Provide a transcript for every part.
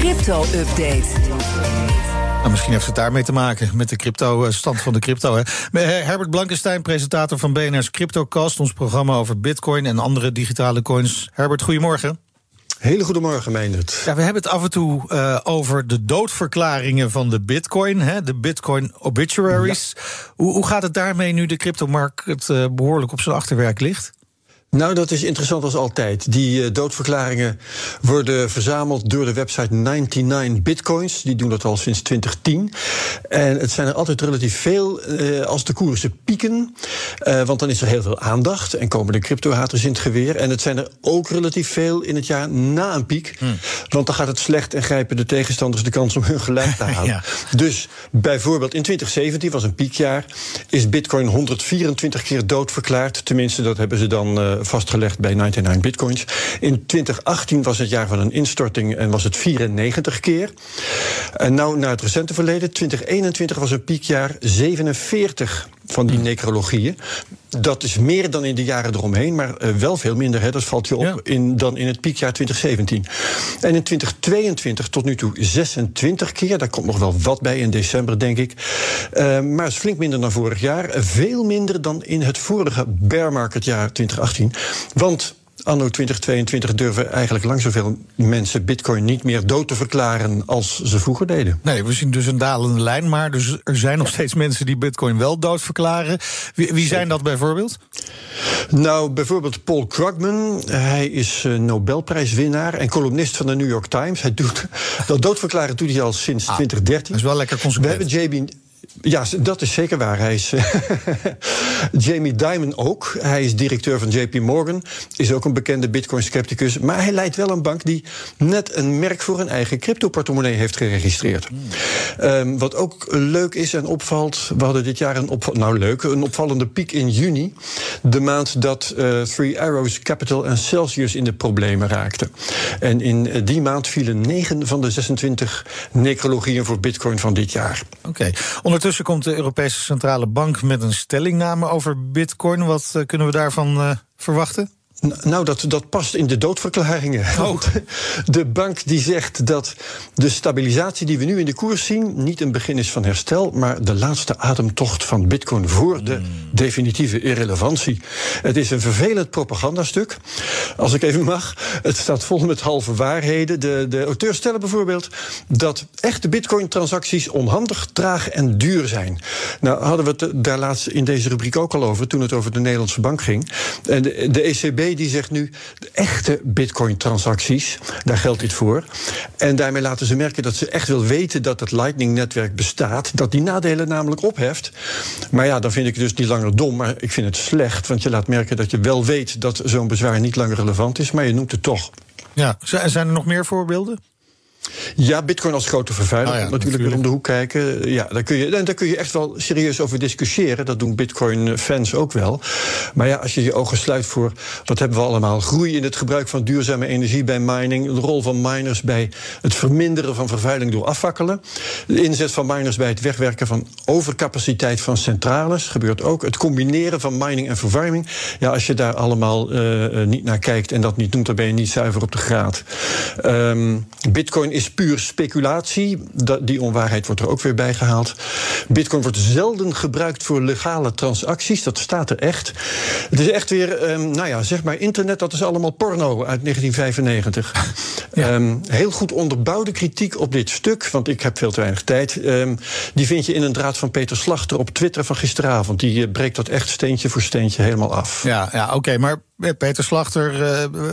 crypto-update. Nou, misschien heeft het daarmee te maken met de crypto, stand van de crypto. Hè. Herbert Blankenstein, presentator van BNR's CryptoCast, ons programma over Bitcoin en andere digitale coins. Herbert, goedemorgen. Hele goedemorgen, Meindert. Ja, we hebben het af en toe uh, over de doodverklaringen van de bitcoin, hè, de bitcoin obituaries. Ja. Hoe, hoe, gaat het daarmee nu de cryptomarkt uh, behoorlijk op zijn achterwerk ligt? Nou, dat is interessant als altijd. Die uh, doodverklaringen worden verzameld door de website 99 Bitcoins. Die doen dat al sinds 2010. En het zijn er altijd relatief veel uh, als de koersen pieken. Uh, want dan is er heel veel aandacht en komen de crypto-haters in het geweer. En het zijn er ook relatief veel in het jaar na een piek. Hmm. Want dan gaat het slecht en grijpen de tegenstanders de kans om hun gelijk te halen. ja. Dus bijvoorbeeld in 2017 was een piekjaar. Is Bitcoin 124 keer doodverklaard. Tenminste, dat hebben ze dan vastgelegd bij 99 bitcoins. In 2018 was het jaar van een instorting en was het 94 keer. En nou naar het recente verleden, 2021 was een piekjaar 47 van die necrologieën. Dat is meer dan in de jaren eromheen, maar uh, wel veel minder. Hè, dat valt je op ja. in, dan in het piekjaar 2017. En in 2022 tot nu toe 26 keer. Daar komt nog wel wat bij in december, denk ik. Uh, maar is flink minder dan vorig jaar. Veel minder dan in het vorige bear market jaar 2018. Want Anno 2022 durven eigenlijk lang zoveel mensen bitcoin niet meer dood te verklaren als ze vroeger deden. Nee, we zien dus een dalende lijn, maar dus er zijn nog steeds mensen die bitcoin wel dood verklaren. Wie, wie zijn dat bijvoorbeeld? Nou, bijvoorbeeld Paul Krugman. Hij is uh, Nobelprijswinnaar en columnist van de New York Times. Hij doet dat doodverklaren doet hij al sinds ah, 2013. Dat is wel lekker consequent. We hebben JB ja, dat is zeker waar. Hij is Jamie Dimon ook. Hij is directeur van JP Morgan. Is ook een bekende Bitcoin-scepticus. Maar hij leidt wel een bank die net een merk voor een eigen crypto-portemonnee heeft geregistreerd. Um, wat ook leuk is en opvalt. We hadden dit jaar een, opval, nou leuk, een opvallende piek in juni. De maand dat uh, Three Arrows Capital en Celsius in de problemen raakten. En in die maand vielen 9 van de 26 necrologieën voor Bitcoin van dit jaar. Oké. Ondertussen komt de Europese Centrale Bank met een stellingname over Bitcoin. Wat uh, kunnen we daarvan uh, verwachten? Nou, dat, dat past in de doodverklaringen. Oh. De bank die zegt dat de stabilisatie die we nu in de koers zien... niet een begin is van herstel, maar de laatste ademtocht van bitcoin... voor de definitieve irrelevantie. Het is een vervelend propagandastuk, als ik even mag. Het staat vol met halve waarheden. De, de auteurs stellen bijvoorbeeld dat echte bitcoin-transacties... onhandig, traag en duur zijn. Nou, hadden we het daar laatst in deze rubriek ook al over... toen het over de Nederlandse bank ging. En de, de ECB die zegt nu, de echte bitcoin-transacties, daar geldt dit voor. En daarmee laten ze merken dat ze echt wil weten dat het Lightning-netwerk bestaat. Dat die nadelen namelijk opheft. Maar ja, dan vind ik het dus niet langer dom, maar ik vind het slecht. Want je laat merken dat je wel weet dat zo'n bezwaar niet langer relevant is, maar je noemt het toch. Ja, zijn er nog meer voorbeelden? Ja, Bitcoin als grote vervuiler. Oh ja, natuurlijk, natuurlijk om de hoek kijken. Ja, daar kun, je, daar kun je echt wel serieus over discussiëren. Dat doen Bitcoin-fans ook wel. Maar ja, als je je ogen sluit voor wat hebben we allemaal? Groei in het gebruik van duurzame energie bij mining. De rol van miners bij het verminderen van vervuiling door afvakkelen. De inzet van miners bij het wegwerken van overcapaciteit van centrales. Gebeurt ook. Het combineren van mining en verwarming. Ja, als je daar allemaal uh, niet naar kijkt en dat niet noemt, dan ben je niet zuiver op de graad. Um, Bitcoin is puur speculatie. Die onwaarheid wordt er ook weer bij gehaald. Bitcoin wordt zelden gebruikt voor legale transacties. Dat staat er echt. Het is echt weer, um, nou ja, zeg maar internet, dat is allemaal porno uit 1995. Ja. Um, heel goed onderbouwde kritiek op dit stuk, want ik heb veel te weinig tijd. Um, die vind je in een draad van Peter Slachter op Twitter van gisteravond. Die uh, breekt dat echt steentje voor steentje helemaal af. Ja, ja oké, okay, maar Peter Slachter, uh,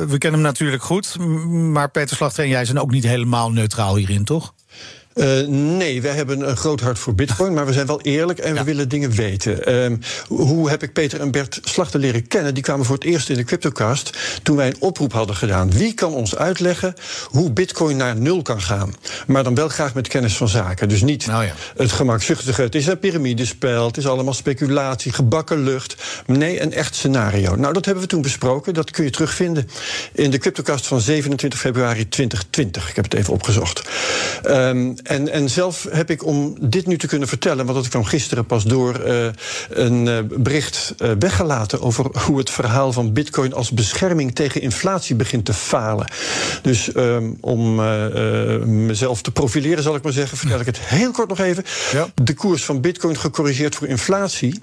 we kennen hem natuurlijk goed. Maar Peter Slachter en jij zijn ook niet helemaal neutraal hierin, toch? Uh, nee, wij hebben een groot hart voor bitcoin, maar we zijn wel eerlijk en we willen dingen weten. Uh, hoe heb ik Peter en Bert Slachter leren kennen? Die kwamen voor het eerst in de CryptoCast toen wij een oproep hadden gedaan. Wie kan ons uitleggen hoe bitcoin naar nul kan gaan? Maar dan wel graag met kennis van zaken. Dus niet nou ja. het gemakzuchtige, het is een piramidespel, het is allemaal speculatie, gebakken lucht. Nee, een echt scenario. Nou, dat hebben we toen besproken. Dat kun je terugvinden in de CryptoCast van 27 februari 2020. Ik heb het even opgezocht. Um, en, en zelf heb ik om dit nu te kunnen vertellen, want dat kwam gisteren pas door, uh, een uh, bericht uh, weggelaten over hoe het verhaal van Bitcoin als bescherming tegen inflatie begint te falen. Dus um, om mezelf te profileren, zal ik maar zeggen, vertel ik het heel kort nog even. Ja. De koers van Bitcoin gecorrigeerd voor inflatie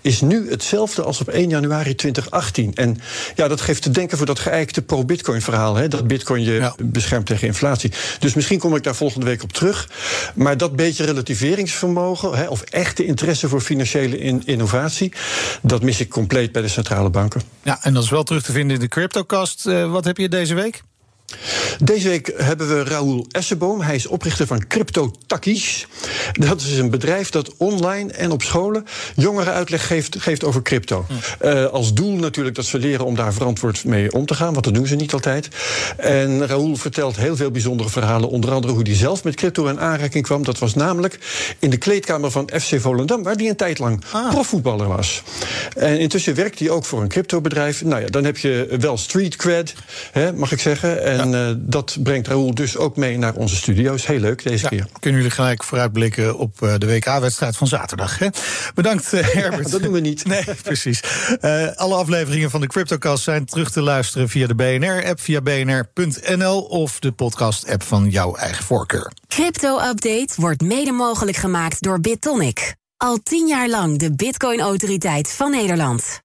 is nu hetzelfde als op 1 januari 2018. En ja, dat geeft te denken voor dat geëikte pro-Bitcoin verhaal, hè, dat Bitcoin je ja. beschermt tegen inflatie. Dus misschien kom ik daar volgende week op terug. Maar dat beetje relativeringsvermogen, hè, of echte interesse voor financiële in innovatie, dat mis ik compleet bij de centrale banken. Ja, en dat is wel terug te vinden in de CryptoCast. Uh, wat heb je deze week? Deze week hebben we Raoul Esseboom. Hij is oprichter van Crypto Takkies. Dat is een bedrijf dat online en op scholen jongeren uitleg geeft, geeft over crypto. Hm. Uh, als doel natuurlijk dat ze leren om daar verantwoord mee om te gaan, want dat doen ze niet altijd. En Raoul vertelt heel veel bijzondere verhalen, onder andere hoe hij zelf met crypto in aanraking kwam. Dat was namelijk in de kleedkamer van FC Volendam, waar hij een tijd lang ah. profvoetballer was. En intussen werkt hij ook voor een cryptobedrijf. Nou ja, dan heb je wel street cred, hè, mag ik zeggen. En ja. uh, dat brengt Raoul dus ook mee naar onze studio's. Heel leuk deze ja, keer. Kunnen jullie gelijk vooruitblikken op uh, de WK-wedstrijd van zaterdag. Hè? Bedankt, uh, Herbert. dat doen we niet. Nee, precies. alle afleveringen van de CryptoCast zijn terug te luisteren via de BNR-app, via bnr.nl of de podcast-app van jouw eigen voorkeur. Crypto-update wordt mede mogelijk gemaakt door BitTonic. Al tien jaar lang de Bitcoin-autoriteit van Nederland.